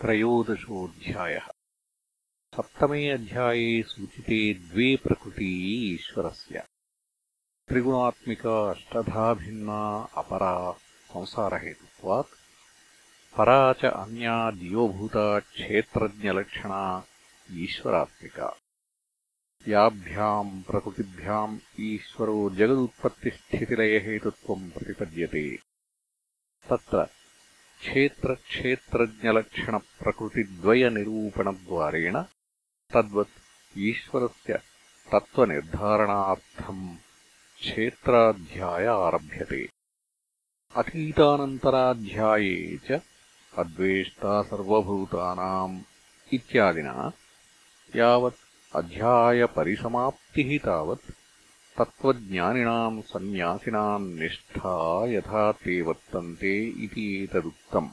त्रयोदशोऽध्यायः। सप्तमे अध्याये सूचिते द्वे प्रकृती ईश्वरस्य। त्रिगुणात्मिका अष्टधा भिन्ना अपरा संसारहेतुत्वात्। परा च अन्या दियोभूता क्षेत्रज्ञलक्षणा ईश्वरात्मिका। याभ्याम् प्रकृतिभ्याम् ईश्वरो जगदुत्पत्तिस्थितिलयहेतुत्वम् प्रतिपद्यते। तत्र क्षेत्रक्षेत्रज्ञलक्षणप्रकृतिद्वयनिरूपणद्वारेण तद्वत् ईश्वरस्य तत्त्वनिर्धारणार्थम् क्षेत्राध्याय आरभ्यते अतीतानन्तराध्याये च अद्वेष्टा सर्वभूतानाम् इत्यादिना यावत् अध्यायपरिसमाप्तिः तावत् तत्त्वज्ञानिनाम् सन्न्यासिनाम् निष्ठा यथा ते वर्तन्ते इति एतदुक्तम्।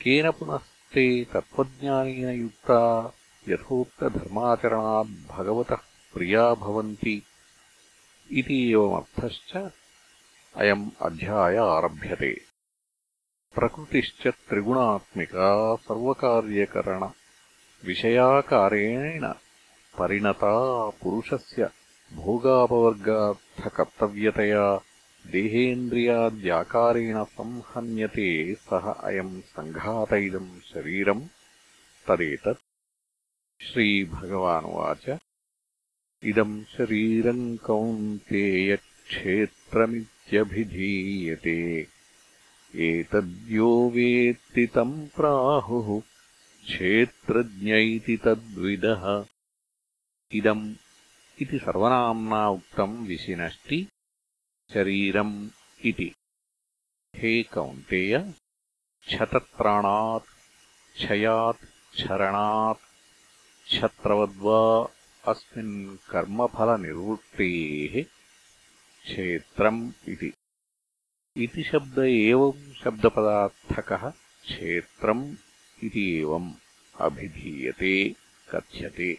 केन पुनस्ते तत्त्वज्ञानेन युक्ता यथोक्तधर्माचरणात् भगवतः प्रिया भवन्ति इति एवमर्थश्च अयम् अध्याय आरभ्यते। प्रकृतिश्च त्रिगुणात्मिका सर्वकार्यकरणविषयाकारेण परिणता पुरुषस्य भोगापवर्गार्थकर्तव्यतया देहेन्द्रियाद्याकारेण संहन्यते सः अयम् सङ्घात इदम् शरीरम् तदेतत् श्रीभगवानुवाच। इदम् शरीरम् कौन्तेयक्षेत्रमित्यभिधीयते। एतद्यो वेत्ति तम् प्राहुः। क्षेत्रज्ञ इति तद्विदः। इदम् इति सर्वनाम्ना उक्तम् विशिनष्टि शरीरम् इति। हे कौन्तेय क्षतत्राणात् क्षयात् क्षरणात् क्षत्रवद्वा अस्मिन् कर्मफलनिवृत्तेः क्षेत्रम् इति। इति शब्द एवम् शब्दपदार्थकः क्षेत्रम् इति एवम् अभिधीयते कथ्यते।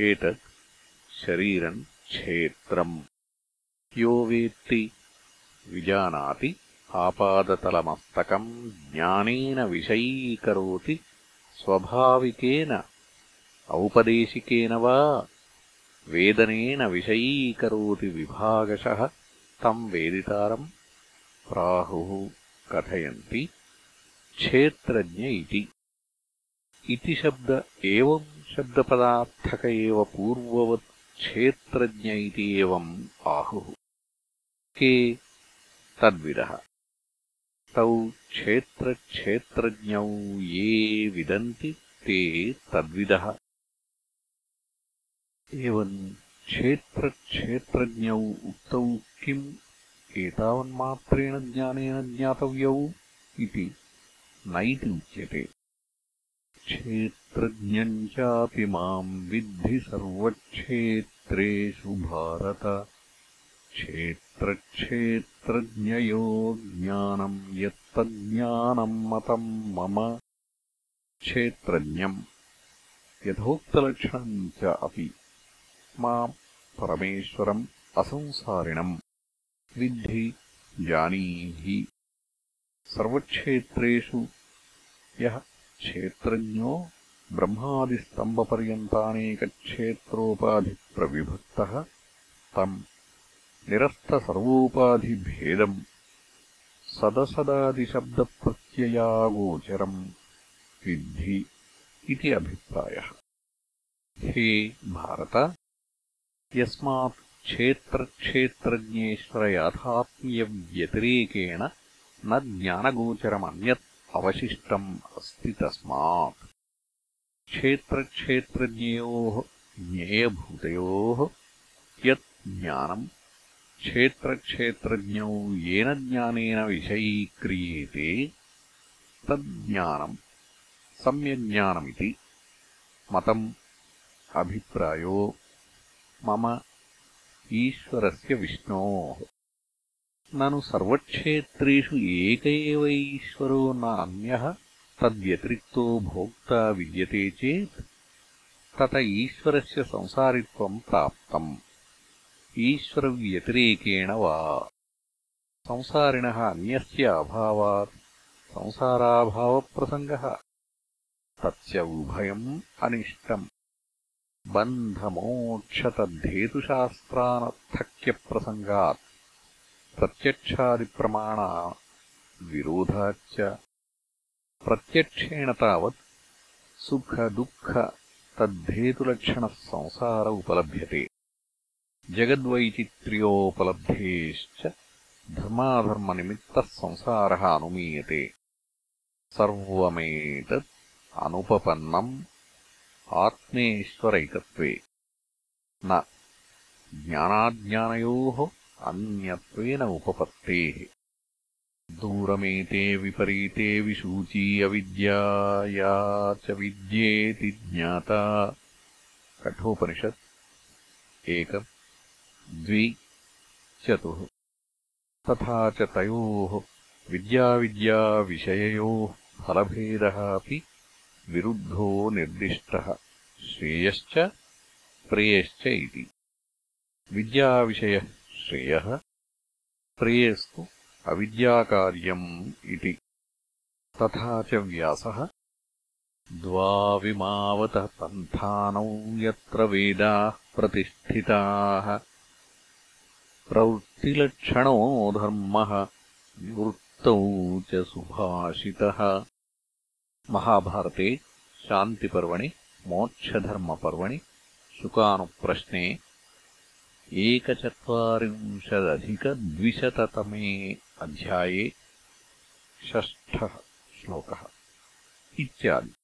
एतत् शरीरम् क्षेत्रम्। यो वेत्ति विजानाति आपादतलमस्तकम् ज्ञानेन विषयीकरोति स्वभाविकेन औपदेशिकेन वा वेदनेन विषयीकरोति विभागशः तम् वेदितारम् प्राहुः कथयन्ति क्षेत्रज्ञ इति। शब्द एवम् शब्दपदार्थक एव पूर्ववत् क्षेत्रज्ञ इति एवम् आहुः के तद्विदः तौ क्षेत्रक्षेत्रज्ञौ ये विदन्ति ते तद्विदः एवम् क्षेत्रक्षेत्रज्ञौ उक्तौ किम् एतावन्मात्रेण ज्ञानेन ज्ञातव्यौ इति नैति उच्यते क्षेत्रज्ञम् चापि माम् विद्धि सर्वक्षेत्रेषु भारत क्षेत्रक्षेत्रज्ञयो ज्ञानम् यत्तज्ज्ञानम् मतम् मम क्षेत्रज्ञम् यथोक्तलक्षणम् च अपि माम् परमेश्वरम् असंसारिणम् विद्धि जानीहि सर्वक्षेत्रेषु यः क्षेत्रज्ञो ब्रह्मादिस्तम्बपर्यन्तानेकक्षेत्रोपाधिप्रविभक्तः तम् निरस्तसर्वोपाधिभेदम् सदसदादिशब्दप्रत्ययागोचरम् विद्धि इति अभिप्रायः। हे भारत यस्मात् क्षेत्रक्षेत्रज्ञेश्वरयाथात्म्यव्यतिरेकेण न ज्ञानगोचरमन्यत्। अवशिष्टम् अस्ति तस्मात्। क्षेत्रक्षेत्रज्ञयोः ज्ञेयभूतयोः यत् ज्ञानम् क्षेत्रक्षेत्रज्ञौ येन ज्ञानेन विषयीक्रियेते तज्ज्ञानम् सम्यग्ज्ञानमिति मतम् अभिप्रायो मम ईश्वरस्य विष्णोः ननु सर्वक्षेत्रेषु एक एव ईश्वरो न अन्यः तद्व्यतिरिक्तो भोक्ता विद्यते चेत् तत ईश्वरस्य संसारित्वम् प्राप्तम् ईश्वरव्यतिरेकेण वा संसारिणः अन्यस्य अभावात् संसाराभावप्रसङ्गः तस्य उभयम् अनिष्टम् बन्धमोक्षतद्धेतुशास्त्रानर्थक्यप्रसङ्गात् प्रत्यक्षादिप्रमाणा विरोधाच्च प्रत्यक्षेण तावत् सुखदुःखतद्धेतुलक्षणः संसार उपलभ्यते। जगद्वैचित्र्योपलब्धेश्च धर्माधर्मनिमित्तः संसारः अनुमीयते। सर्वमेतत् अनुपपन्नम् आत्मेश्वरैकत्वे। न। ज्ञानाज्ञानयोः अन्यत्वेन उपपत्तेः। दूरमेते विपरीते विशूची अविद्याया च विद्येति ज्ञाता। कठोपनिषत् एकम् द्वि। चतुः। तथा च तयोः विद्याविद्याविषययोः फलभेदः अपि विरुद्धो निर्दिष्टः। श्रेयश्च प्रेयश्च इति। विद्याविषयः श्रेयः प्रेयस्तु अविद्याकार्यम् इति। तथा च व्यासः। द्वाविमावतः पन्थानौ यत्र वेदाः प्रतिष्ठिताः। प्रवृत्तिलक्षणो धर्मः निवृत्तौ च सुभाषितः। महाभारते शान्तिपर्वणि मोक्षधर्मपर्वणि शुकानुप्रश्ने एकचत्वारिंशदधिकद्विशततमे अध्याये षष्ठः श्लोकः इत्यादि।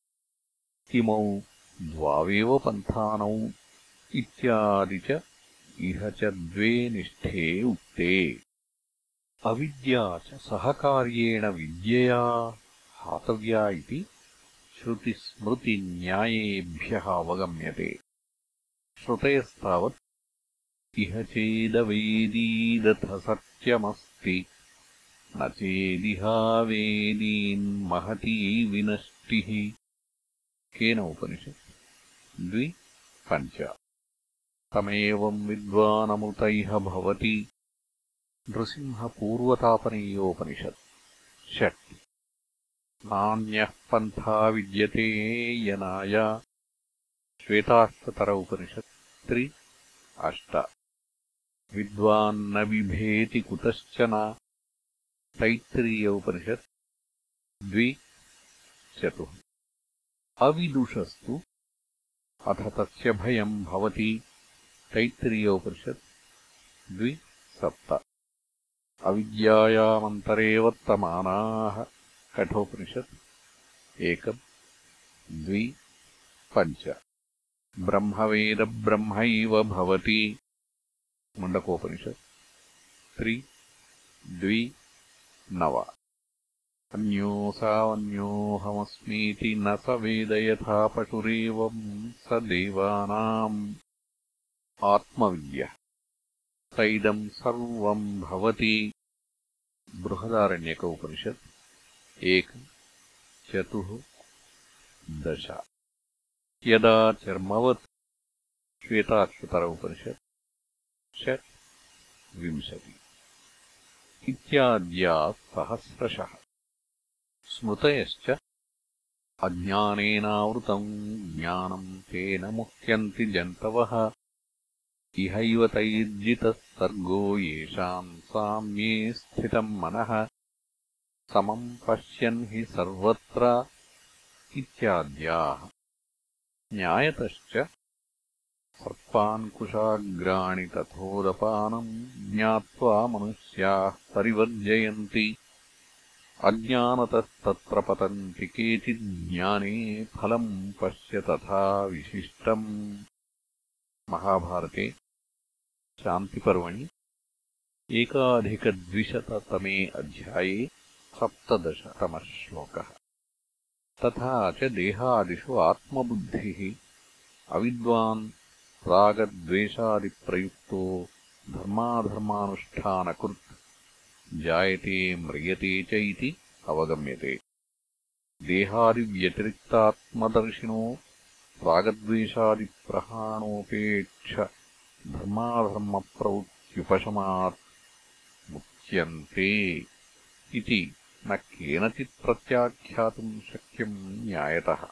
किमौ द्वावेव पन्थानौ इत्यादि च इह च द्वे निष्ठे उक्ते। अविद्या च सहकार्येण विद्यया हातव्या इति श्रुतिस्मृतिन्यायेभ्यः अवगम्यते। श्रुतयस्तावत् इह चेदवेदीदथ सत्यमस्ति न चेदिहावेदीन्महती विनष्टिः केन उपनिषत् द्वि पञ्च तमेवम् विद्वानमृत इह भवति नृसिंहपूर्वतापनीयोपनिषत् षट् नान्यः पन्था विद्यते यनाय श्वेतास्ततर उपनिषत् त्रि अष्ट विद्वान्न बिभेति कुतश्चन तैत्तिरीय उपनिषत् द्वि चतुः। अविदुषस्तु। अथ तस्य भयम् भवति। तैत्तिरीय उपनिषत् द्वि सप्त। अविद्यायामन्तरे वर्तमानाः कठोपनिषत्। एकम् द्वि पञ्च। ब्रह्मवेदब्रह्मैव भवति मुण्डकोपनिषत्। त्रि द्वि नव। अन्योऽसावन्योऽहमस्मीति न स वेद यथा पशुरेवम् स देवानाम्। आत्मविद्यः। स इदम् सर्वम् भवति। बृहदारण्यक उपनिषत्। एकम् चतुः दश। यदा चर्मवत् श्वेताक्षतर उपनिषत् षट् विंशति। इत्याद्याः सहस्रशः। स्मृतयश्च अज्ञानेनावृतम् ज्ञानम् तेन मुह्यन्ति जन्तवः। इहैव तैर्जितः सर्गो येषाम् साम्ये स्थितम् मनः। समम् पश्यन् हि सर्वत्र इत्याद्याः। न्यायतश्च सर्पान्कुशाग्राणि तथोदपानम् ज्ञात्वा मनुष्याः परिवर्जयन्ति। अज्ञानतस्तत्र पतन्ति केचिज्ज्ञाने फलम् पश्य तथा विशिष्टम्। महाभारते शान्तिपर्वणि एकाधिकद्विशततमे अध्याये सप्तदशतमः श्लोकः। तथा च देहादिषु आत्मबुद्धिः अविद्वान् रागद्वेषादिप्रयुक्तो धर्माधर्मानुष्ठानकृत् जायते म्रियते च इति अवगम्यते। देहादिव्यतिरिक्तात्मदर्शिनो रागद्वेषादिप्रहाणोपेक्ष धर्माधर्मप्रवृत्त्युपशमात् मुच्यन्ते इति न केनचित् प्रत्याख्यातुम् शक्यम् न्यायतः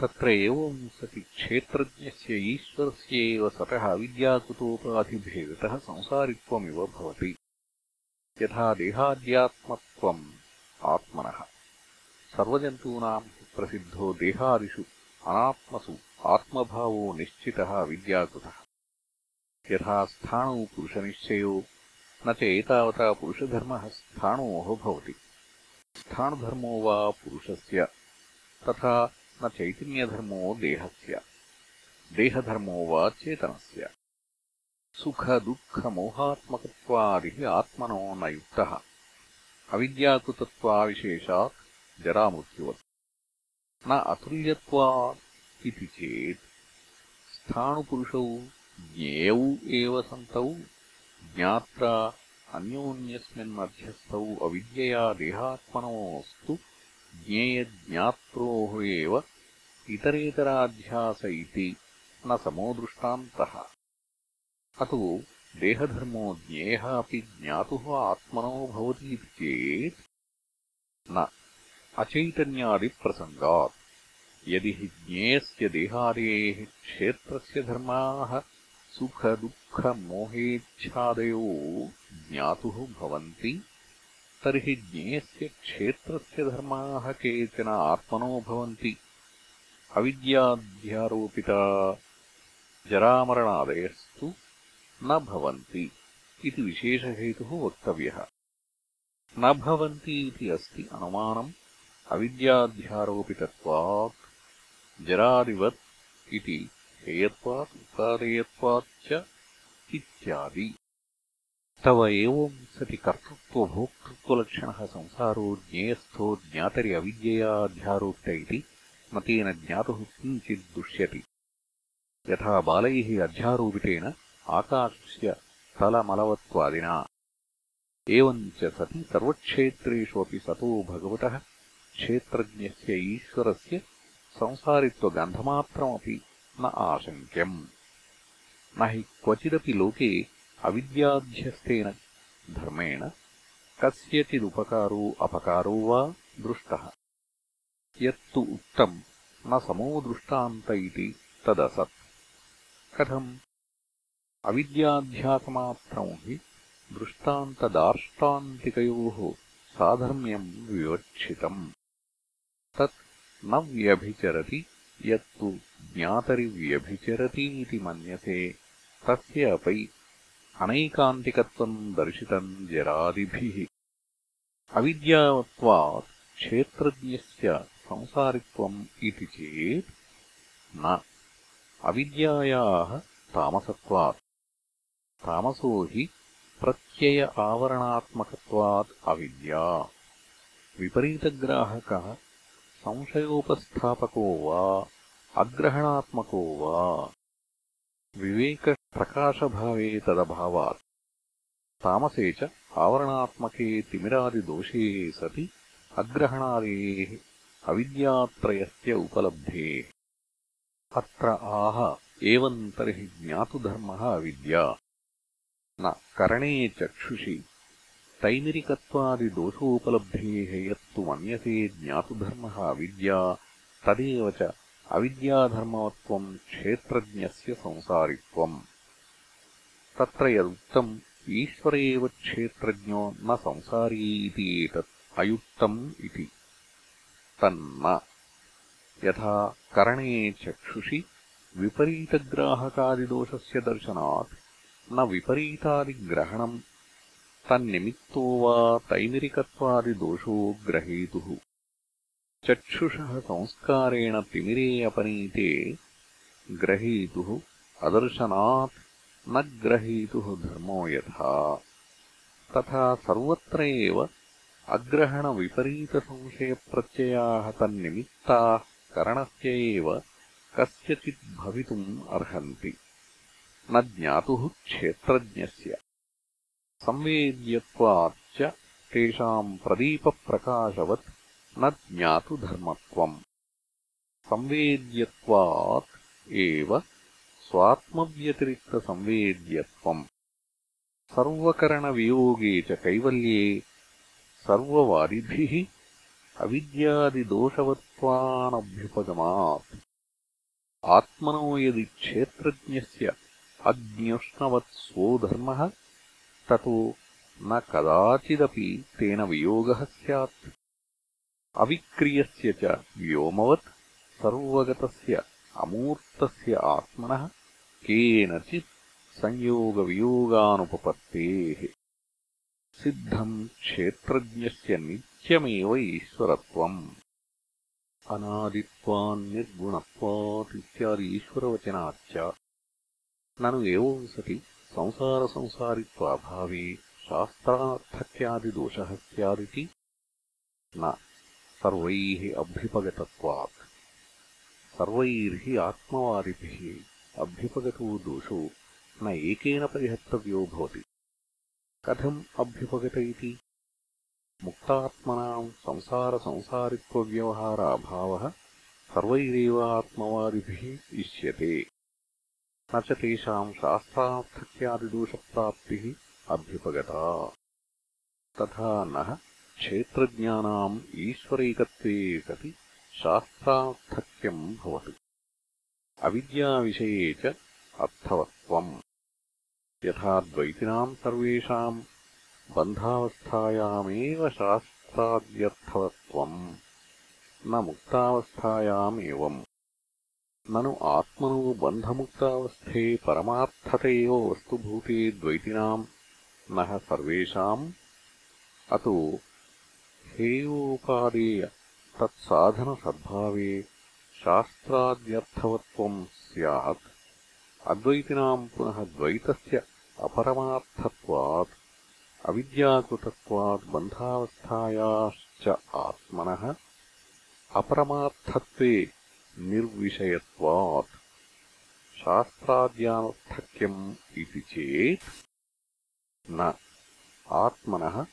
तत्र एवम् सति क्षेत्रज्ञस्य ईश्वरस्य एव सतः अविद्याकृतोपाधिभेदतः संसारित्वमिव भवति। यथा देहाद्यात्मत्वम् आत्मनः। सर्वजन्तूनाम् प्रसिद्धो देहादिषु अनात्मसु आत्मभावो निश्चितः अविद्याकृतः यथा स्थाणौ पुरुषनिश्चयो न च एतावता पुरुषधर्मः स्थाणोः भवति। स्थाणुधर्मो वा पुरुषस्य तथा न चैतन्यधर्मो देहस्य। देहधर्मो वा चेतनस्य। सुखदुःखमोहात्मकत्वादिः आत्मनो न युक्तः। अविद्याकृतत्वाविशेषात् जरामृत्युवत्। न अतुल्यत्वात् इति चेत् स्थाणुपुरुषौ ज्ञेयौ एव सन्तौ ज्ञात्रा अन्योन्यस्मिन्मध्यस्थौ अविद्यया देहात्मनोऽस्तु ज्ञेयज्ञात्रोः एव इतरेतराध्यास इति न समो दृष्टान्तः। अतो देहधर्मो ज्ञेयः अपि ज्ञातुः आत्मनो भवतीति चेत् न। अचैतन्यादिप्रसङ्गात्। यदि हि ज्ञेयस्य देहादेः क्षेत्रस्य धर्माः सुखदुःखमोहेच्छादयो ज्ञातुः भवन्ति तर्हि ज्ञेयस्य क्षेत्रस्य धर्माः केचन आत्मनो भवन्ति। अविद्याध्यारोपिता जरामरणादयस्तु न भवन्ति इति विशेषहेतुः वक्तव्यः। न भवन्ति इति अस्ति अनुमानम् अविद्याध्यारोपितत्वात् जरादिवत् इति हेयत्वात् उपादेयत्वाच्च इत्यादि तव एवम् सति कर्तृत्वभोक्तृत्वलक्षणः संसारो ज्ञेयस्थो ज्ञातरि अविद्ययाध्यारोपित इति न तेन ज्ञातुः किञ्चित् दुष्यति। यथा बालैः अध्यारोपितेन आकाशस्य तलमलवत्वादिना। एवम् च सति सर्वक्षेत्रेषु अपि सतो भगवतः क्षेत्रज्ञस्य ईश्वरस्य संसारित्वगन्धमात्रमपि न आशङ्क्यम्। न हि क्वचिदपि लोके अविद्याध्यस्तेन धर्मेण कस्यचिदुपकारो अपकारो वा दृष्टः। यत्तु उक्तम् न समो दृष्टान्त इति तदसत्। कथम्? अविद्याध्यासमात्रम् हि दृष्टान्तदार्ष्टान्तिकयोः साधर्म्यम् विवक्षितम् तत् न व्यभिचरति यत्तु ज्ञातरिव्यभिचरतीति मन्यसे तस्य अपि अनैकान्तिकत्वम् दर्शितम् जरादिभिः। अविद्यावत्वात् क्षेत्रज्ञस्य संसारित्वम् इति चेत् न। अविद्यायाः तामसत्वात्। तामसो हि प्रत्यय आवरणात्मकत्वात् अविद्या। विपरीतग्राहकः संशयोपस्थापको वा अग्रहणात्मको वा विवेकप्रकाशभावे तदभावात्। तामसे च आवरणात्मके तिमिरादिदोषे सति अग्रहणादेः अविद्यात्रयस्य उपलब्धेः। अत्र आह एवम् तर्हि ज्ञातुधर्मः अविद्या। न करणे चक्षुषि। तैमिरिकत्वादिदोषोपलब्धेः यत्तु मन्यते ज्ञातुधर्मः अविद्या। तदेव च अविद्याधर्मवत्वम् क्षेत्रज्ञस्य संसारित्वम् तत्र यदुक्तम् ईश्वर एव क्षेत्रज्ञो न संसारी इति एतत् अयुक्तम् इति तन्न यथा करणे चक्षुषि विपरीतग्राहकादिदोषस्य दर्शनात् न विपरीतादिग्रहणम् तन्निमित्तो वा तैमिरिकत्वादिदोषो ग्रहेतुः चक्षुषः संस्कारेण तिमिरे अपनीते ग्रहेतुः अदर्शनात् न ग्रहेतुः धर्मो यथा। तथा सर्वत्र एव अग्रहणविपरीतसंशयप्रत्ययाः तन्निमित्ताः करणस्य एव कस्यचित् भवितुम् अर्हन्ति। न ज्ञातुः क्षेत्रज्ञस्य। संवेद्यत्वाच्च तेषाम् प्रदीपप्रकाशवत् न ज्ञातुधर्मत्वम्। संवेद्यत्वात् एव स्वात्मव्यतिरिक्तसंवेद्यत्वम्। सर्वकरणवियोगे च कैवल्ये सर्ववादिभिः अविद्यादिदोषवत्त्वानभ्युपगमात्। आत्मनो यदि क्षेत्रज्ञस्य अग्न्युष्णवत् स्वोधर्मः ततो न कदाचिदपि तेन वियोगः स्यात्। अविक्रियस्य च व्योमवत् सर्वगतस्य अमूर्तस्य आत्मनः केनचित् संयोगवियोगानुपपत्तेः। सिद्धम् क्षेत्रज्ञस्य नित्यमेव ईश्वरत्वम् अनादित्वान्निर्गुणत्वात् इत्यादि ईश्वरवचनाच्च ननु एवम् सति संसारसंसारित्वाभावे शास्त्रार्थक्यादिदोषः स्यादिति न। सर्वैः अभ्युपगतत्वात्। सर्वैर्हि आत्मवादिभिः अभ्युपगतो दोषो न एकेन परिहर्तव्यो भवति। कथम् अभ्युपगत इति? मुक्तात्मनाम् संसारसंसारित्वव्यवहाराभावः सर्वैरेव आत्मवादिभिः इष्यते। न च तेषाम् शास्त्रार्थक्यादिदोषप्राप्तिः अभ्युपगता। तथा नः क्षेत्रज्ञानाम् ईश्वरैकत्वे सति शास्त्रार्थक्यम् भवति। अविद्याविषये च अर्थवत्त्वम्। यथा द्वैतिनाम् सर्वेषाम् बन्धावस्थायामेव शास्त्राद्यर्थवत्त्वम्। न मुक्तावस्थायामेवम्। ननु आत्मनो बन्धमुक्तावस्थे परमार्थत एव वस्तुभूते द्वैतिनाम् नः सर्वेषाम् अतो हेयोपादेय तत्साधनसद्भावे शास्त्राद्यर्थवत्त्वम् स्यात् अद्वैतिनाम् पुनः द्वैतस्य अपरमार्थत्वात् अविद्याकृतत्वात् बन्धावस्थायाश्च आत्मनः अपरमार्थत्वे निर्विषयत्वात्। शास्त्राद्यानर्थक्यम् इति चेत् न आत्मनः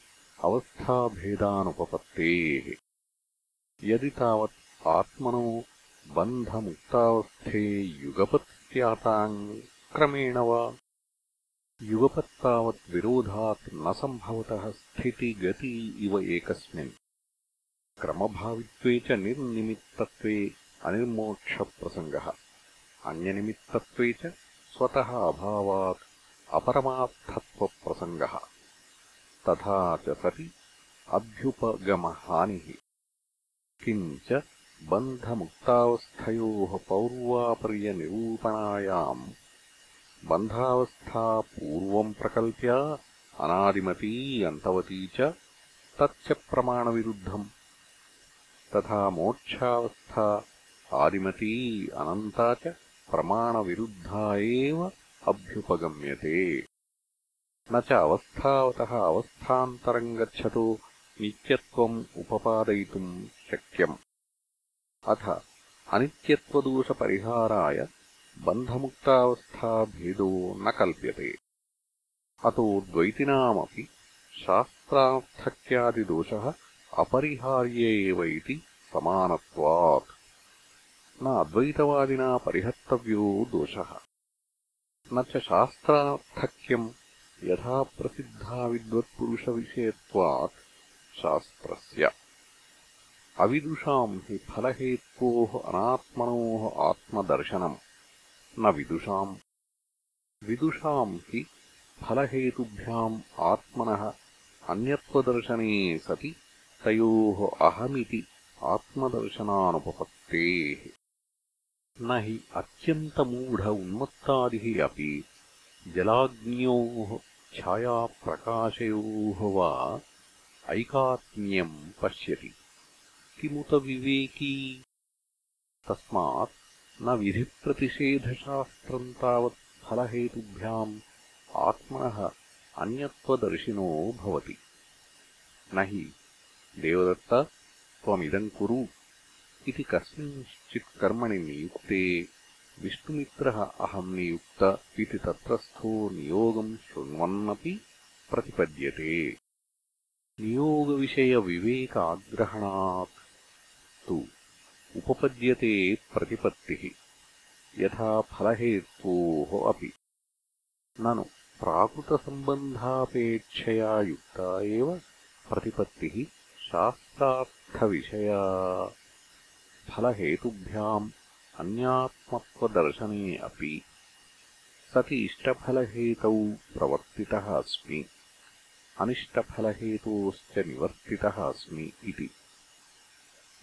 अवस्थाभेदानुपपत्तेः। यदि तावत् आत्मनो बन्धमुक्तावस्थे युगपत् स्याताम् क्रमेण वा युगपत्तावत् विरोधात् न सम्भवतः स्थितिगती इव एकस्मिन्। क्रमभावित्वे च निर्निमित्तत्वे अनिर्मोक्षप्रसङ्गः। अन्यनिमित्तत्वे च स्वतः अभावात् अपरमार्थत्वप्रसङ्गः। तथा च सति अभ्युपगमहानिः। किञ्च बन्धमुक्तावस्थयोः पौर्वापर्यनिरूपणायाम्। बन्धावस्था पूर्वम् प्रकल्प्या अनादिमती अन्तवती च तच्च प्रमाणविरुद्धम्। तथा मोक्षावस्था आदिमती अनन्ता च प्रमाणविरुद्धा एव अभ्युपगम्यते। न च अवस्थावतः अवस्थान्तरम् गच्छतो नित्यत्वम् उपपादयितुम् शक्यम् अथ अनित्यत्वदोषपरिहाराय बन्धमुक्तावस्थाभेदो न कल्प्यते। अतो द्वैतिनामपि शास्त्रार्थक्यादिदोषः अपरिहार्य एव इति समानत्वात्। न अद्वैतवादिना परिहर्तव्यो दोषः। न च शास्त्रार्थक्यम् यथा प्रसिद्धाविद्वत्पुरुषविषयत्वात् शास्त्रस्य। अविदुषाम् हि फलहेत्वोः अनात्मनोः आत्मदर्शनम्। न विदुषाम्। विदुषाम् हि फलहेतुभ्याम् आत्मनः अन्यत्वदर्शने सति तयोः अहमिति आत्मदर्शनानुपपत्तेः न हि अत्यन्तमूढ उन्मत्तादिः अपि जलाग्न्योः छायाप्रकाशयोः वा ऐकात्म्यम् पश्यति किमुत विवेकी? तस्मात् न विधिप्रतिषेधशास्त्रम् तावत् फलहेतुभ्याम् आत्मनः अन्यत्वदर्शिनो भवति। न हि देवदत्त त्वमिदम् कुरु। इति कस्मिंश्चित् कर्मणि नियुक्ते विष्णुमित्रः अहम् नियुक्त इति तत्रस्थो नियोगम् शृण्वन्नपि प्रतिपद्यते। नियोगविषयविवेकाग्रहणात् उपपद्यते प्रतिपत्तिः। यथा फलहेत्वोः अपि। ननु प्राकृतसम्बन्धापेक्षया युक्ता एव प्रतिपत्तिः शास्त्रार्थविषया। फलहेतुभ्याम् अन्यात्मत्वदर्शने अपि। सति इष्टफलहेतौ प्रवर्तितः अस्मि। अनिष्टफलहेतोश्च निवर्तितः अस्मि इति।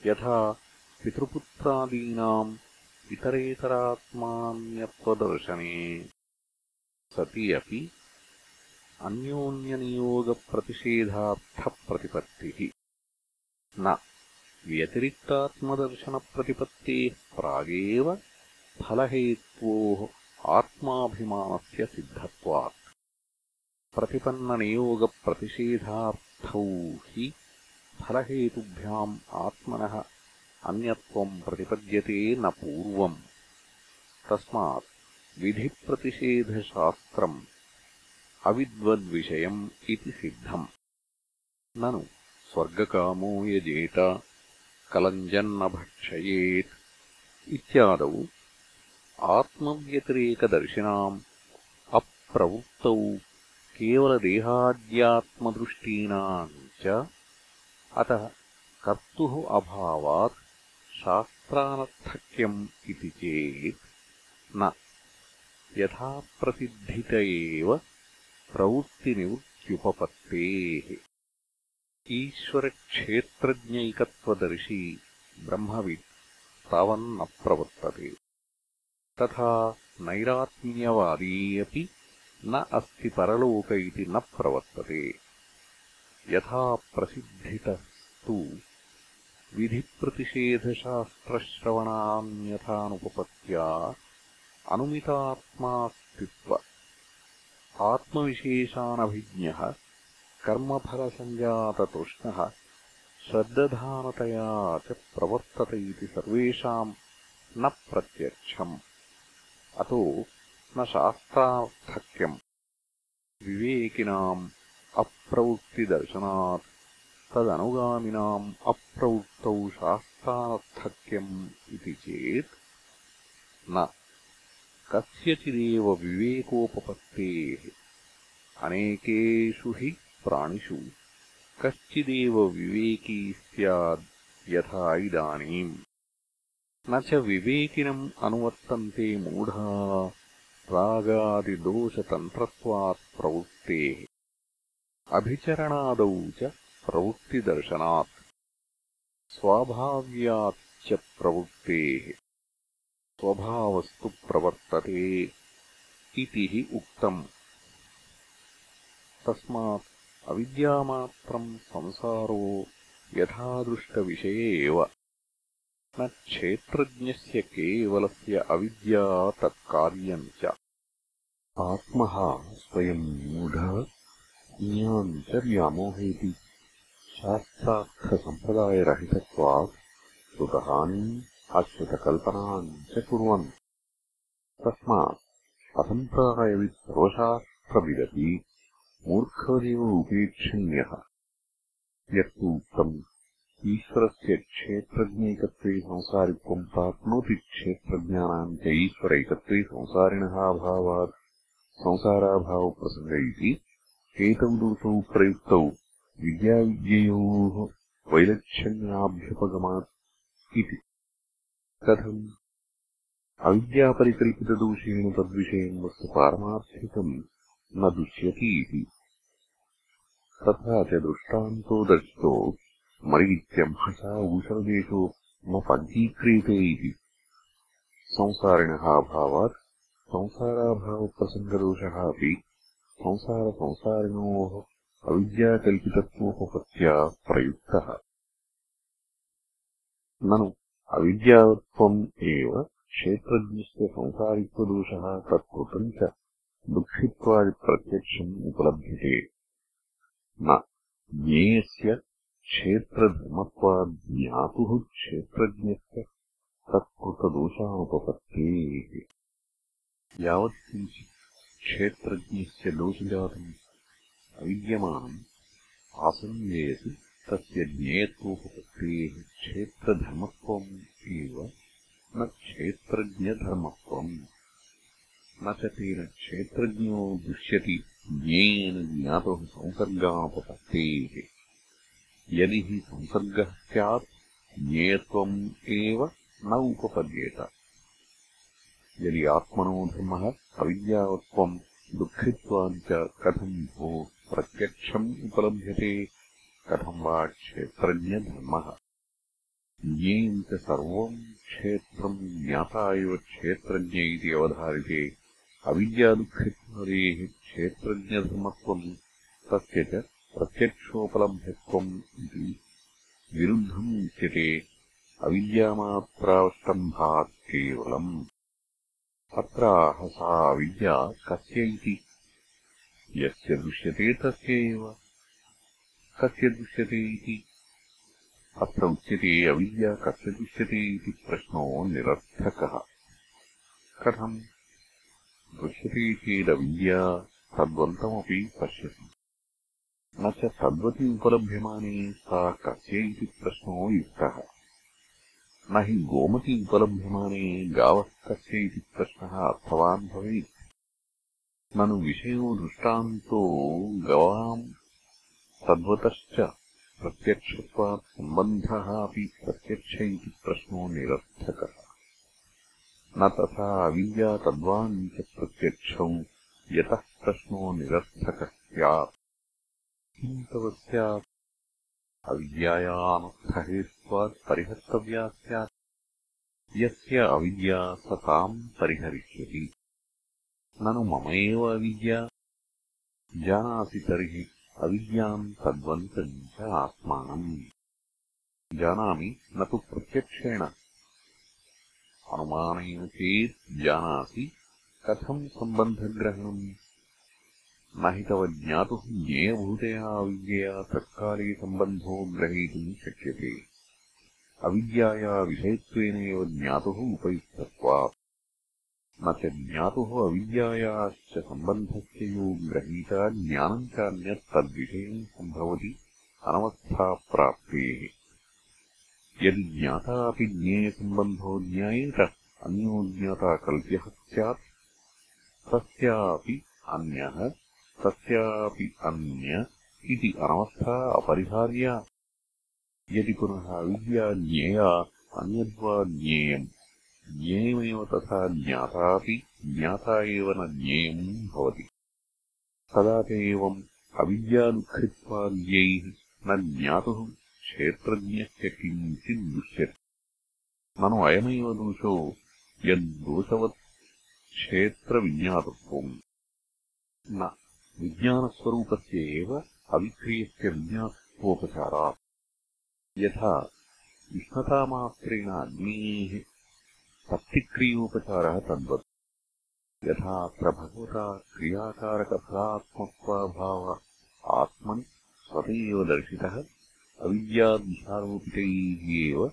यथा पितृपुत्रादीनाम् इतरेतरात्मान्यत्वदर्शने सति अपि अन्योन्यनियोगप्रतिषेधार्थप्रतिपत्तिः। न व्यतिरिक्तात्मदर्शनप्रतिपत्तेः प्रागेव फलहेत्वोः आत्माभिमानस्य सिद्धत्वात्। प्रतिपन्ननियोगप्रतिषेधार्थौ हि फलहेतुभ्याम् आत्मनः अन्यत्वम् प्रतिपद्यते न पूर्वम्। तस्मात् विधिप्रतिषेधशास्त्रम् अविद्वद्विषयम् इति सिद्धम्। ननु स्वर्गकामो यजेत कलञ्जन्न भक्षयेत् इत्यादौ आत्मव्यतिरेकदर्शिनाम् अप्रवृत्तौ केवलदेहाद्यात्मदृष्टीनाम् च अतः कर्तुः अभावात् शास्त्रानर्थक्यम् इति चेत् न। यथाप्रसिद्धित एव प्रवृत्तिनिवृत्त्युपपत्तेः। ईश्वरक्षेत्रज्ञैकत्वदर्शी ब्रह्मवित् तावन्न प्रवर्तते तथा नैरात्म्यवादी अपि न अस्ति परलोक इति न प्रवर्तते। यथा प्रसिद्धितस्तु विधिप्रतिषेधशास्त्रश्रवणान्यथानुपपत्त्या अनुमितात्मास्तित्व आत्मविशेषानभिज्ञः कर्मफलसञ्जाततृष्णः श्रद्दधानतया च प्रवर्तत इति सर्वेषाम् न प्रत्यक्षम्। अतो न शास्त्रार्थक्यम्। विवेकिनाम् अप्रवृत्तिदर्शनात् तदनुगामिनाम् अप्रवृत्तौ शास्त्रार्थक्यम् इति चेत् न। कस्यचिदेव विवेकोपपत्तेः अनेकेषु हि प्राणिषु कश्चिदेव विवेकी स्याद् यथा इदानीम्। न च विवेकिनम् अनुवर्तन्ते मूढा रागादिदोषतन्त्रत्वात् प्रवृत्तेः। अभिचरणादौ च प्रवृत्तिदर्शनात्। स्वाभाव्याच्च प्रवृत्तेः स्वभावस्तु प्रवर्तते इति हि उक्तम्। तस्मात् अविद्यामात्रम् संसारो यथादृष्टविषये एव। न क्षेत्रज्ञस्य केवलस्य अविद्या तत्कार्यम् च। आत्मः स्वयम् मूढः ज्ञाम् च व्यामोहेति शास्त्रार्थसम्प्रदायरहितत्वात् श्रुतहानीम् अश्रुतकल्पनाम् च कुर्वन्। तस्मात् असम्प्रायवित् सर्वशास्त्रविदपि मूर्खवदेव उपेक्षण्यः यत्तु उक्तम् ईश्वरस्य क्षेत्रज्ञैकत्वे संसारित्वम् प्राप्नोति क्षेत्रज्ञानाम् च ईश्वरैकत्वे संसारिणः अभावात्। संसाराभावप्रसङ्ग इति एतौ दोषौ प्रयुक्तौ विद्याविद्ययोः वैलक्षण्याभ्युपगमात् इति। कथम्? अविद्यापरिकल्पितदोषेण तद्विषयम् वस्तु पारमार्थिकम् न दृश्यति इति। तथा च दृष्टान्तो दर्शितो मरीत्यम्हसा ऊषरदेशो न पञ्चीक्रियते इति। संसारिणः अभावात् संसाराभावप्रसङ्गदोषः अपि संसारसंसारिणोः अविद्याकल्पितत्वोपपत्त्या प्रयुक्तः ननु अविद्यावत्त्वम् एव क्षेत्रज्ञस्य संसारित्वदोषः तत्कृतम् च दुःखित्वादिप्रत्यक्षम् उपलभ्यते। न ज्ञेयस्य क्षेत्रधर्मत्वाज्ञातुः क्षेत्रज्ञस्य तत्कृतदोषानुपपत्तेः यावत् किञ्चित् क्षेत्रज्ञस्य दोषजातम् अविद्यमानम् आसञ्जयति तस्य ज्ञेयत्वोपपत्तेः क्षेत्रधर्मत्वम् एव न क्षेत्रज्ञधर्मत्वम्। न च तेन क्षेत्रज्ञो दृश्यति ज्ञेयेन ज्ञातुः संसर्गानुपपत्तेः यदि हि संसर्गः स्यात् ज्ञेयत्वम् एव न उपपद्येत यदि आत्मनो धर्मः अविद्यावत्त्वम् दुःखित्वादि च कथम् भो प्रत्यक्षम् उपलभ्यते। कथम् वा क्षेत्रज्ञधर्मः? ज्ञेयम् च सर्वम् क्षेत्रम् ज्ञाता एव क्षेत्रज्ञ इति अवधारिते। अविद्यादुःखित्वादेः क्षेत्रज्ञधर्मत्वम् तस्य च प्रत्यक्षोपलभ्यत्वम् इति विरुद्धम् उच्यते। अविद्यामात्रावष्टम्भात् केवलम्। अत्र आह सा अविद्या कस्य इति यस्य दृश्यते तस्य एव। कस्य दृश्यते इति? अत्र उच्यते अविद्या कस्य दृश्यते इति प्रश्नो निरर्थकः। कथम् दृश्यते चेदविद्या तद्वन्तमपि पश्यति। न च तद्वति उपलभ्यमाने सा कस्य इति प्रश्नो युक्तः। न हि गोमति उपलभ्यमाने गावः कस्य इति प्रश्नः अर्थवान् भवेत् ननु विषयो दृष्टान्तो गवाम् तद्वतश्च प्रत्यक्षत्वात् सम्बन्धः अपि प्रत्यक्ष इति प्रश्नो निरर्थकः। न तथा अविद्या तद्वान् च प्रत्यक्षौ यतः प्रश्नो निरर्थकः स्यात्। किम् तव स्यात्? अविद्यायामर्थहेत्वात् परिहर्तव्या स्यात्। यस्य अविद्या स ताम् परिहरिष्यति ननु मम एव अविद्या। जानासि तर्हि अविद्याम् तद्वन्तम् च आत्मानम् जानामि न तु प्रत्यक्षेण। अनुमानेन चेत् जानासि कथम् सम्बन्धग्रहणम्। न हि तव ज्ञातुः ज्ञेयभूतया अविद्यया तत्काले सम्बन्धो ग्रहीतुम् शक्यते। अविद्याया विषयत्वेन एव ज्ञातुः उपयुक्तत्वात् न च ज्ञातुः अविद्यायाश्च सम्बन्धस्य यो ग्रहीता ज्ञानम् च अन्यत् तद्विषयम् सम्भवति अनवस्थाप्राप्तेः। यदि ज्ञाता अपि ज्ञेयसम्बन्धो ज्ञायेत अन्यो ज्ञाता कल्प्यः स्यात् तस्यापि अन्यः तस्यापि अन्य इति अनवस्था अपरिहार्या। यदि पुनः अविद्या ज्ञेया अन्यद्वा ज्ञेयम् ज्ञेयमेव तथा ज्ञातापि ज्ञाता एव न ज्ञेयम् भवति तदा च एवम् अविद्यादुःखित्वाद्यैः न ज्ञातुः क्षेत्रज्ञस्य किञ्चित् दृश्यते ननु अयमेव दोषो यद्दोषवत् क्षेत्रविज्ञातत्वम् न विज्ञानस्वरूपस्य एव अविक्रियस्य विज्ञातत्वोपचारात् यथा उष्णतामात्रेण अग्नेः प्रतिक्रियोपचारः तद्वत्। यथा अत्र भगवता क्रियाकारकफलात्मत्वाभाव आत्मनि स्वत एव दर्शितः। अविद्याध्यारोपितैः एव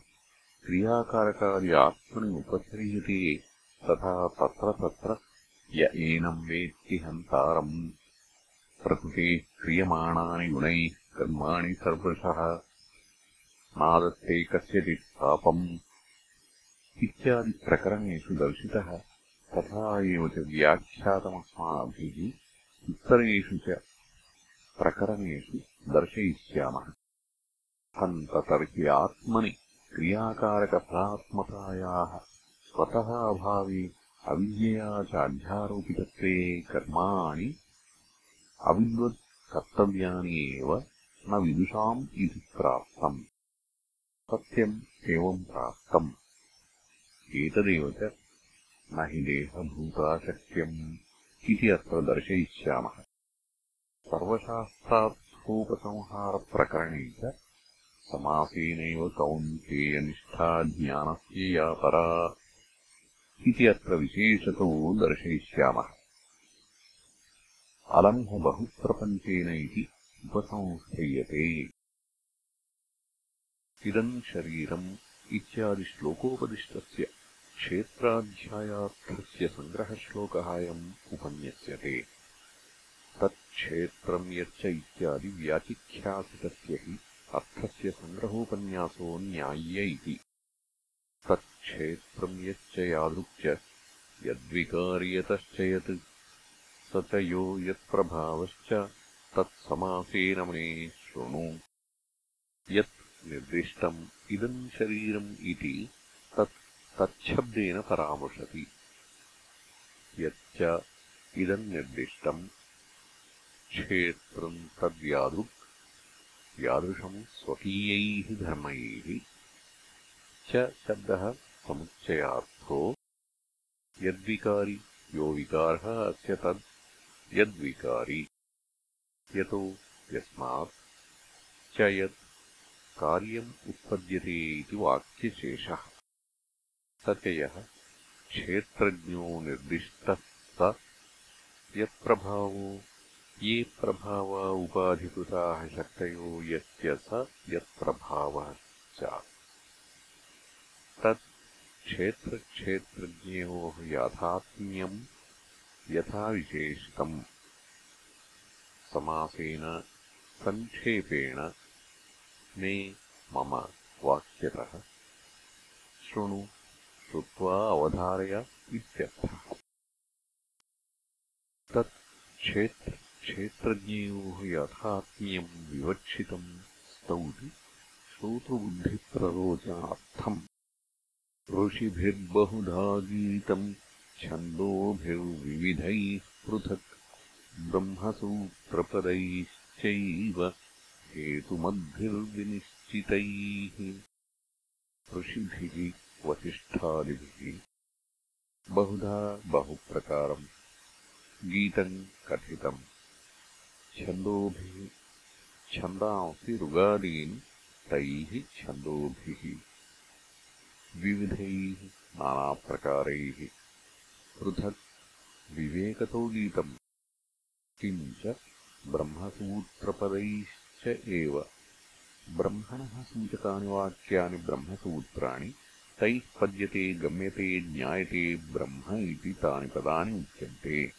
क्रियाकारकादि आत्मनि उपचर्यते तथा तत्र तत्र य एनम् वेत्ति हन्तारम्। प्रकृतेः क्रियमाणानि गुणैः कर्माणि सर्वशः। नादत्ते कस्यचित् पापम् इत्यादिप्रकरणेषु दर्शितः तथा एव च व्याख्यातमस्माभिः उत्तरेषु च प्रकरणेषु दर्शयिष्यामः हन्त तर्हि आत्मनि क्रियाकारकफलात्मतायाः स्वतः अभावे अविद्यया च अध्यारोपितत्वे कर्माणि अविद्वत् कर्तव्यानि एव न विदुषाम् इति प्राप्तम् सत्यम् एवम् प्राप्तम् एतदेव च न हि देहभूताशक्यम् इति अत्र दर्शयिष्यामः। सर्वशास्त्रार्थोपसंहारप्रकरणे च समासेनैव कौन्तेयनिष्ठा ज्ञानस्य या परा इति अत्र विशेषतो दर्शयिष्यामः। अलम्भबहुप्रपञ्चेन इति उपसंस्थ्यते। इदम् शरीरम् इत्यादिश्लोकोपदिष्टस्य क्षेत्राध्यायार्थस्य सङ्ग्रहश्लोकः अयम् उपन्यस्यते। तत्क्षेत्रम् यच्च इत्यादि व्याचिख्यासितस्य हि अर्थस्य सङ्ग्रहोपन्यासो न्याय्य इति तत्क्षेत्रम् यच्च यादृक् यद्विकार्यतश्च यत् स च यो यत्प्रभावश्च तत्समासेन मे शृणु। यत् निर्दिष्टम् इदम् शरीरम् इति तत् तच्छब्देन परामृशति। यच्च इदम् निर्दिष्टम्। क्षेत्रम् तद्यादृक्। यादृशम् स्वकीयैः धर्मैः। च शब्दः समुच्चयार्थो। यद्विकारि यो विकारः अस्य तद्। यद्विकारि यतो यस्मात्। च यत् कार्यम् उत्पद्यते इति वाक्यशेषः सत्ययः क्षेत्रज्ञो निर्दिष्टः स यत्प्रभावो ये प्रभावा उपाधिकृताः शक्तयो यस्य स यत्प्रभावः च। तत् क्षेत्रक्षेत्रज्ञयोः याथात्म्यम् यथा विशेषितम् समासेन सङ्क्षेपेण मे मम वाक्यतः। शृणु श्रुत्वा अवधारय इत्यर्थः। तत् क्षेत्रक्षेत्रज्ञयोः यथात्म्यम् विवक्षितम् स्तौति श्रोतृबुद्धिप्ररोचनार्थम्। ऋषिभिर्बहुधा गीतम् छन्दोभिर्विविधैः पृथक् ब्रह्मसूत्रपदैश्चैव हेतुमद्भिर्विनिश्चितैः। ऋषिभिः वसिष्ठादिभिः बहुधा बहुप्रकारम् गीतम् कथितम्। छन्दोभिः छन्दांसि ऋगादीन् तैः छन्दोभिः विविधैः नानाप्रकारैः पृथक् विवेकतो गीतम्। किञ्च ब्रह्मसूत्रपदैश्च एव। ब्रह्मणः सूचकानि वाक्यानि ब्रह्मसूत्राणि तैः पद्यते गम्यते, ज्ञायते, ब्रह्म इति तानि पदानि उच्यन्ते।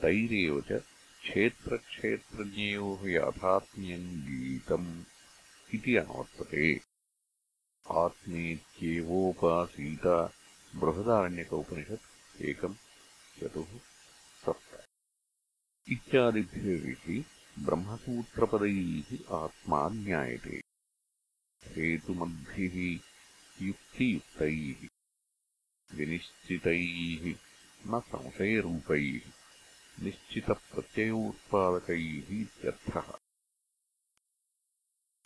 तैरेव च क्षेत्रक्षेत्रज्ञयोः याथात्म्यम् गीतम् इति अनुवर्तते। आत्मेत्येवोपासीत बृहदारण्यक उपनिषत् एकम् चतुः सप्त। इत्यादिभिः ब्रह्मसूत्रपदैः आत्मा ज्ञायते। हेतुमद्भिः युक्तियुक्तैः विनिश्चितैः न संशयरूपैः निश्चितप्रत्ययोत्पादकैः इत्यर्थः।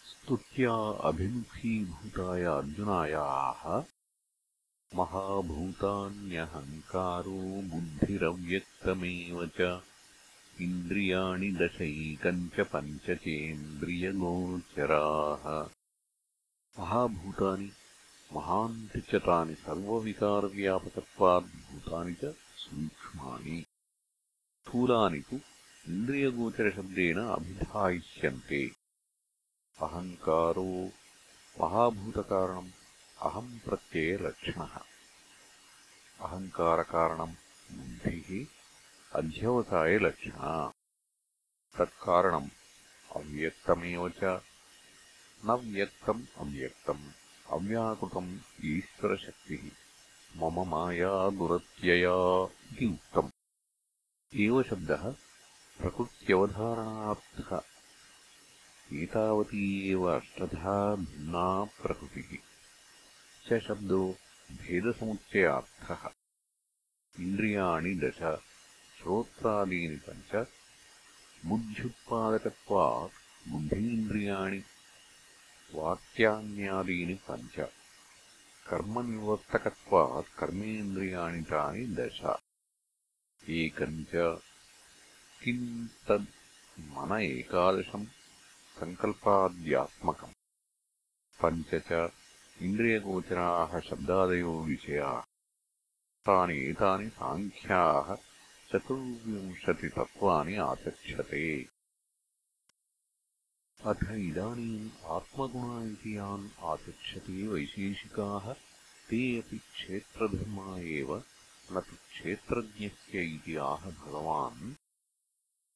स्तुत्या अभिमुखीभूताय अर्जुनायाः महाभूतान्यहङ्कारो बुद्धिरव्यक्तमेव च इन्द्रियाणि दशैकम् च पञ्चचेन्द्रियगोचराः। महाभूतानि महान्ति च तानि सर्वविकारव्यापकत्वाद्भूतानि च सूक्ष्माणि स्थूलानि तु इन्द्रियगोचरशब्देन अभिधायिष्यन्ते अहङ्कारो महाभूतकारणम् अहम् प्रत्ययलक्षणः अहङ्कारकारणम् बुद्धिः अध्यवसायलक्षणा तत्कारणम् अव्यक्तमेव च न व्यक्तम् अव्यक्तम् अव्याकृतम् ईश्वरशक्तिः मम माया दुरत्यया इति उक्तम् एव शब्दः प्रकृत्यवधारणार्थः एतावती एव अष्टधा भिन्ना प्रकृतिः च शब्दो भेदसमुच्चयार्थः इन्द्रियाणि दश श्रोत्रादीनि पञ्च बुद्ध्युत्पादकत्वात् बुद्धीन्द्रियाणि वाक्यान्यादीनि पञ्च। कर्मनिवर्तकत्वात् कर्मेन्द्रियाणि तानि दश। एकम् च किम् तद् मन एकादशम् सङ्कल्पाद्यात्मकम् पञ्च च इन्द्रियगोचराः शब्दादयो विषयाः। तानि एतानि साङ्ख्याः चतुर्विंशतितत्त्वानि आचक्षते अथ इदानीम् आत्मगुणा इति यान् आचक्षते वैशेषिकाः ते अपि क्षेत्रधर्मा एव न तु क्षेत्रज्ञस्य इति आह भगवान्।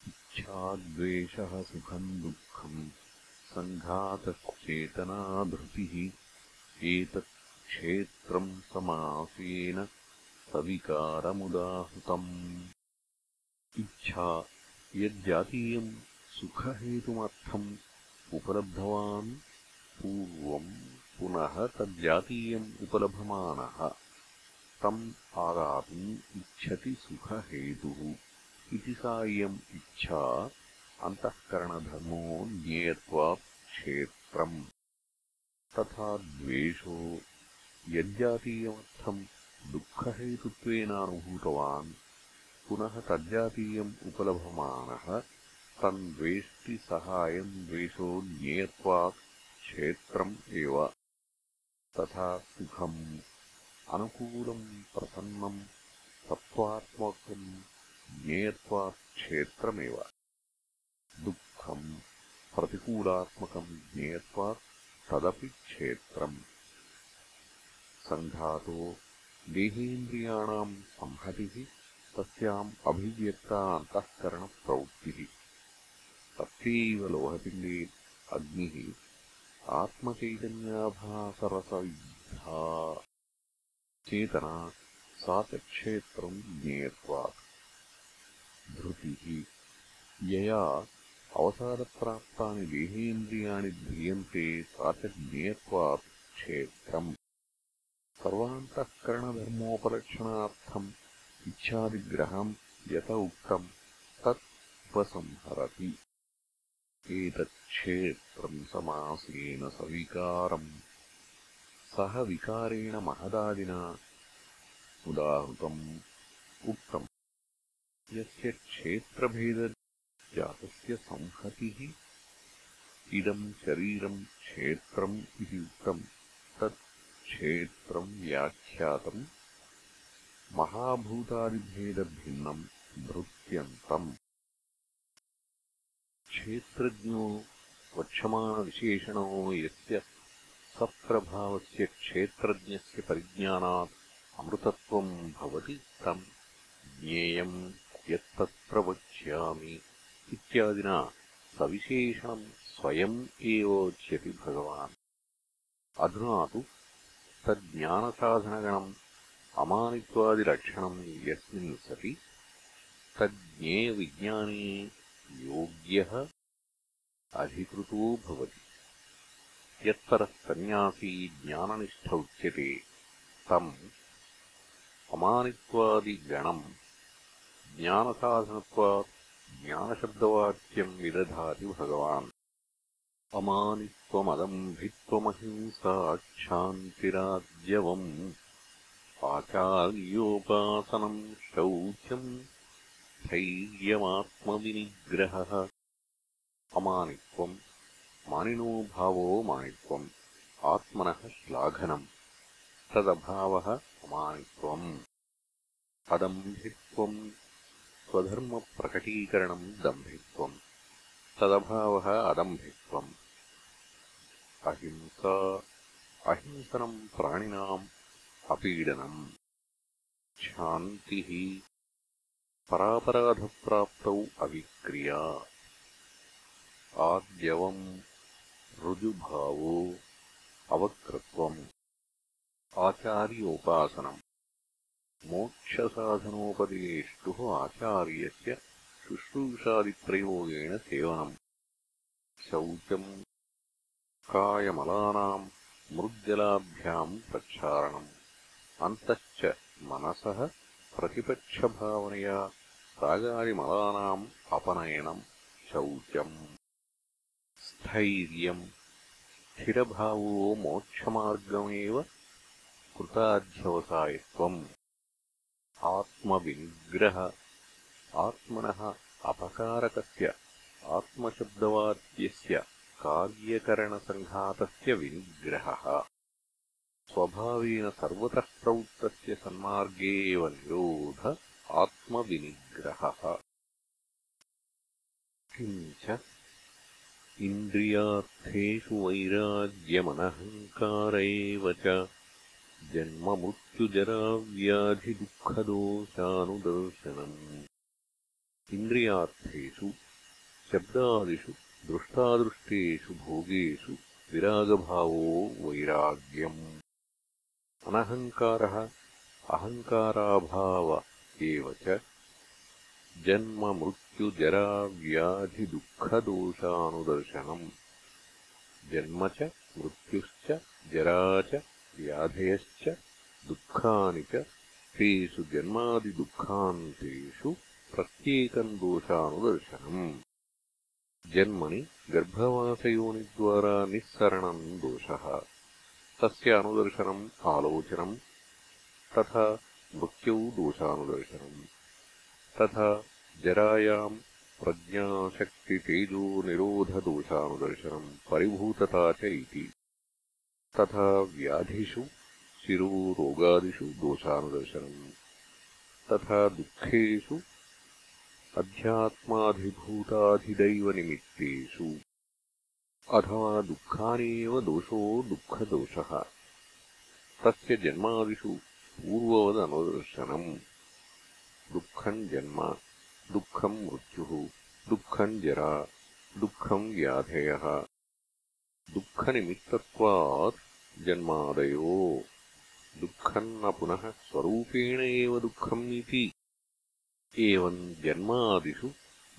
इच्छाद्वेषः सुखम् दुःखम् सङ्घातश्चेतनाधृतिः एतत् क्षेत्रम् समासेन सविकारमुदाहृतम्। इच्छा यज्जातीयम् सुखहेतुमर्थम् उपलब्धवान् पूर्वम् पुनः तज्जातीयम् उपलभमानः। तम् आदातुम् इच्छति सुखहेतुः। इति सा इयम् इच्छा अन्तःकरणधर्मो ज्ञेयत्वात् क्षेत्रम्। तथा द्वेषो यज्जातीयमर्थम् दुःखहेतुत्वेन अनुभूतवान् पुनः तज्जातीयम् उपलभमानः तम् द्वेष्टि सः अयम् द्वेषो ज्ञेयत्वात् क्षेत्रम् एव। तथा सुखम् अनुकूलम् प्रसन्नम् तत्त्वात्मकम् ज्ञेयत्वात् क्षेत्रमेव। दुःखम् प्रतिकूलात्मकम् ज्ञेयत्वात् तदपि क्षेत्रम्। सङ्घातो देहेन्द्रियाणाम् संहतिः तस्याम् अभिव्यक्ता अन्तःकरणप्रवृत्तिः तस्यैव लोहपिण्डे अग्निः आत्मचैतन्याभासरसयुद्धा चेतना सा च क्षेत्रम् ज्ञेयत्वात् धृतिः यया अवसादप्राप्तानि देहेन्द्रियाणि ध्रियन्ते सा च ज्ञेयत्वात् क्षेत्रम्। सर्वान्तःकरणधर्मोपलक्षणार्थम् इच्छादिग्रहम् यत उक्तम् तत् उपसंहरति एतच्छेत्रम् समासेन सविकारम्। सह विकारेण महदादिना। उदाहृतम् उक्तम्। यस्य क्षेत्रभेदजातस्य संहतिः। इदम् शरीरम् क्षेत्रम् इति उक्तम्। तत् क्षेत्रम् व्याख्यातम्। महाभूतादिभेदभिन्नम् भृत्यन्तम् क्षेत्रज्ञो वक्ष्यमाणविशेषणो यस्य सप्रभावस्य क्षेत्रज्ञस्य परिज्ञानात् अमृतत्वम् भवति तम् ज्ञेयम् यत्तत्र वक्ष्यामि इत्यादिना सविशेषणम् स्वयम् एवोच्यति भगवान्। अधुना तु तज्ज्ञानसाधनगणम् अमानित्वादिलक्षणम् यस्मिन् सति तज्ज्ञेयविज्ञाने योग्यः अधिकृतो भवति। यत्परः सन्न्यासी ज्ञाननिष्ठ उच्यते तम् अमानित्वादिगणम् ज्ञानसाधनत्वात् ज्ञानशब्दवाक्यम् विदधाति भगवान्। अमानित्वमदम्भित्वमहिंसाक्षान्तिराज्यवम् आचार्योपासनम् शौचम् धैर्यमात्मविनिग्रहः अमानित्वम्। मानिनो भावो मानित्वम्। आत्मनः श्लाघनम्। तदभावः अमानित्वम्। अदम्भित्वम्। स्वधर्मप्रकटीकरणम् दम्भित्वम्। तदभावः अदम्भित्वम्। अहिंसा। अहिंसनम् प्राणिनाम् अपीडनम्। शान्तिः परापराधप्राप्तौ अविक्रिया आद्यवम् ऋजुभावो अवक्रत्वम् आचार्योपासनम्। मोक्षसाधनोपदेष्टुः आचार्यस्य शुश्रूषादिप्रयोगेण सेवनम्। शौचम् कायमलानाम् मृज्जलाभ्याम् प्रक्षालनम्। अन्तश्च मनसः प्रतिपक्षभावनया रागादिमलानाम् अपनयनम् शौचम् स्थैर्यम् स्थिरभावो मोक्षमार्गमेव कृताध्यवसायत्वम्। आत्मविनिग्रह आत्मनः अपकारकस्य। आत्मशब्दवाद्यस्य कार्यकरणसङ्घातस्य विनिग्रहः। स्वभावेन सर्वतः प्रवृत्तस्य सन्मार्गे एव निरोध आत्मविनिग्रहः। किञ्च इन्द्रियार्थेषु वैराग्यमनहङ्कार एव च जन्ममृत्युजराव्याधिदुःखदोषानुदर्शनम्। इन्द्रियार्थेषु शब्दादिषु दृष्टादृष्टेषु भोगेषु विरागभावो वैराग्यम्। अनहङ्कारः अहङ्काराभाव एव च जन्ममृत्युजराव्याधिदुःखदोषानुदर्शनम् जन्म च मृत्युश्च जरा च व्याधयश्च दुःखानि च तेषु जन्मादिदुःखान्तेषु प्रत्येकम् दोषानुदर्शनम्। जन्मनि गर्भवासयोनिद्वारा निःसरणम् दोषः। तस्य अनुदर्शनम् आलोचनम् तथा मृत्युौ दोषानुदर्शनम् तथा जरायाम् प्रज्ञाशक्तितेजोनिरोधदोषानुदर्शनम् परिभूतता च इति। तथा व्याधिषु शिरोरोगादिषु दोषानुदर्शनम्। तथा दुःखेषु अध्यात्माधिभूताधिदैवनिमित्तेषु। अथवा दुःखानि एव दोषो दुःखदोषः। तस्य जन्मादिषु पूर्ववदनुदर्शनम् दुःखम् जन्म दुःखम् मृत्युः दुःखम् जरा दुःखम् व्याधयः। दुःखनिमित्तत्वात् जन्मादयो। दुःखम् न पुनः स्वरूपेण एव दुःखम् इति। एवम् जन्मादिषु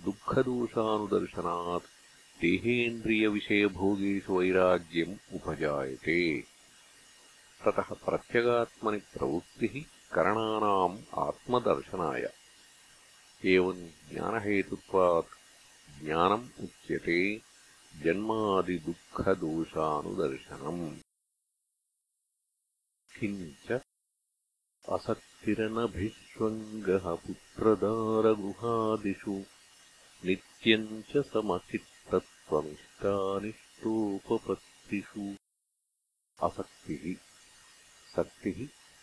दुःखदोषानुदर्शनात् देहेन्द्रियविषयभोगेषु वैराग्यम् उपजायते ततः प्रत्यगात्मनि प्रवृत्तिः करणानाम् आत्मदर्शनाय। एवम् ज्ञानहेतुत्वात् ज्ञानम् उच्यते जन्मादिदुःखदोषानुदर्शनम्। किञ्च असक्तिरनभिष्वङ्गः पुत्रदारगृहादिषु नित्यम् च समचित्तत्वमिष्टानिष्टोपपत्तिषु असक्तिः सक्तिः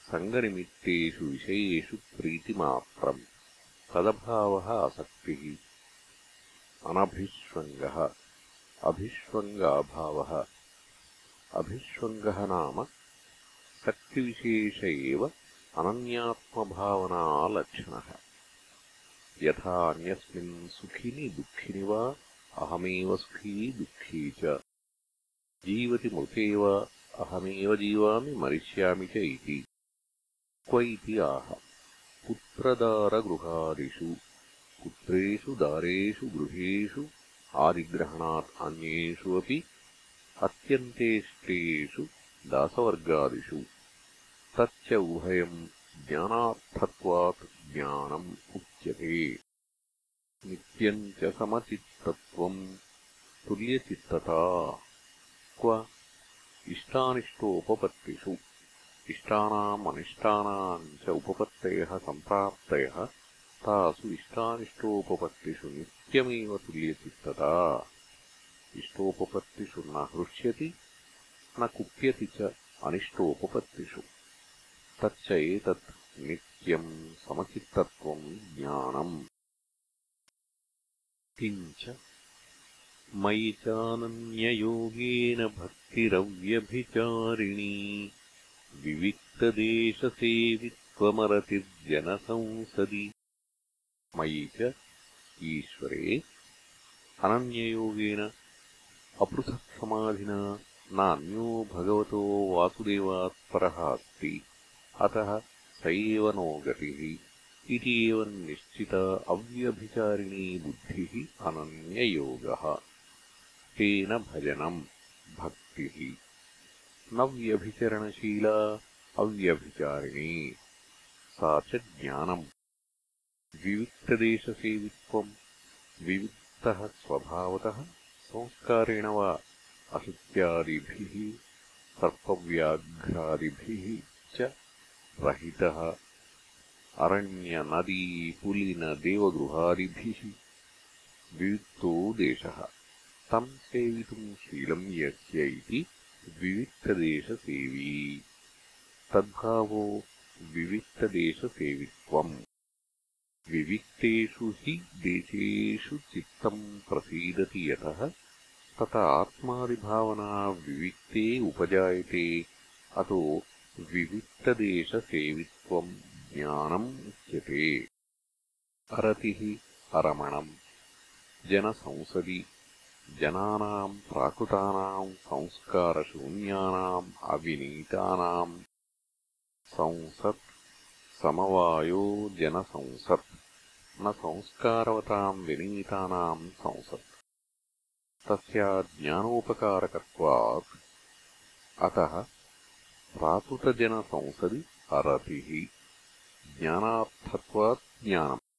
सङ्गनिमित्तेषु विषयेषु प्रीतिमात्रम् तदभावः असक्तिः अनभिष्वङ्गः अभिष्वङ्गाभावः अभिष्वङ्गः नाम सक्तिविशेष एव अनन्यात्मभावनालक्षणः यथा अन्यस्मिन् सुखिनि दुःखिनि वा अहमेव सुखी दुःखी च जीवति मृते वा अहमेव जीवामि मरिष्यामि च इति क्व इति आह। पुत्रदारगृहादिषु पुत्रेषु दारेषु गृहेषु आदिग्रहणात् अन्येषु अपि अत्यन्तेष्टेषु दासवर्गादिषु। तच्च उभयम् ज्ञानार्थत्वात् ज्ञानम् उच्यते। नित्यम् च समचित्तत्वम् तुल्यचित्तता। क्व इष्टानिष्टोपपत्तिषु इष्टानाम् अनिष्टानाम् च उपपत्तयः सम्प्राप्तयः तासु इष्टानिष्टोपपत्तिषु नित्यमेव तुल्यचित्तता इष्टोपपत्तिषु न हृष्यति न कुप्यति च अनिष्टोपपत्तिषु। तच्च एतत् नित्यम् समचित्तत्वम् ज्ञानम्। किञ्च मयि चानन्ययोगेन भक्तिरव्यभिचारिणी। विविक्तदेशसेवित्वमरतिर्जनसंसदि। मयि च ईश्वरे अनन्ययोगेन अपृथक्समाधिना नान्यो भगवतो वासुदेवात् परः अस्ति अतः स एव नो गतिः इति एवम् निश्चिता अव्यभिचारिणी बुद्धिः अनन्ययोगः तेन भजनम् भक्तिः। न व्यभिचरणशीला अव्यभिचारिणी सा च ज्ञानम्। विविक्तदेशसेवित्वम् विविक्तः स्वभावतः संस्कारेण वा असत्यादिभिः सर्पव्याघ्रादिभिः च रहितः। अरण्यनदीपुलिनदेवगृहादिभिः विविक्तो देशः तम् सेवितुम् शीलम् यस्य इति विविक्तदेशसेवी। तद्भावो विविक्तदेशसेवित्वम्। विविक्तेषु हि देशेषु चित्तम् प्रसीदति यतः। तत आत्मादिभावना विविक्ते उपजायते। अतो विविक्तदेशसेवित्वम् ज्ञानम् उच्यते। अरतिः अरमणम्। जनसंसदि जनानाम् प्राकृतानाम् संस्कारशून्यानाम् अविनीतानाम् संसत् समवायो जनसंसत् न संस्कारवताम् विनीतानाम् संसत्। तस्या ज्ञानोपकारकत्वात् अतः प्राकृतजनसंसदि अरतिः ज्ञानार्थत्वात् ज्ञानम्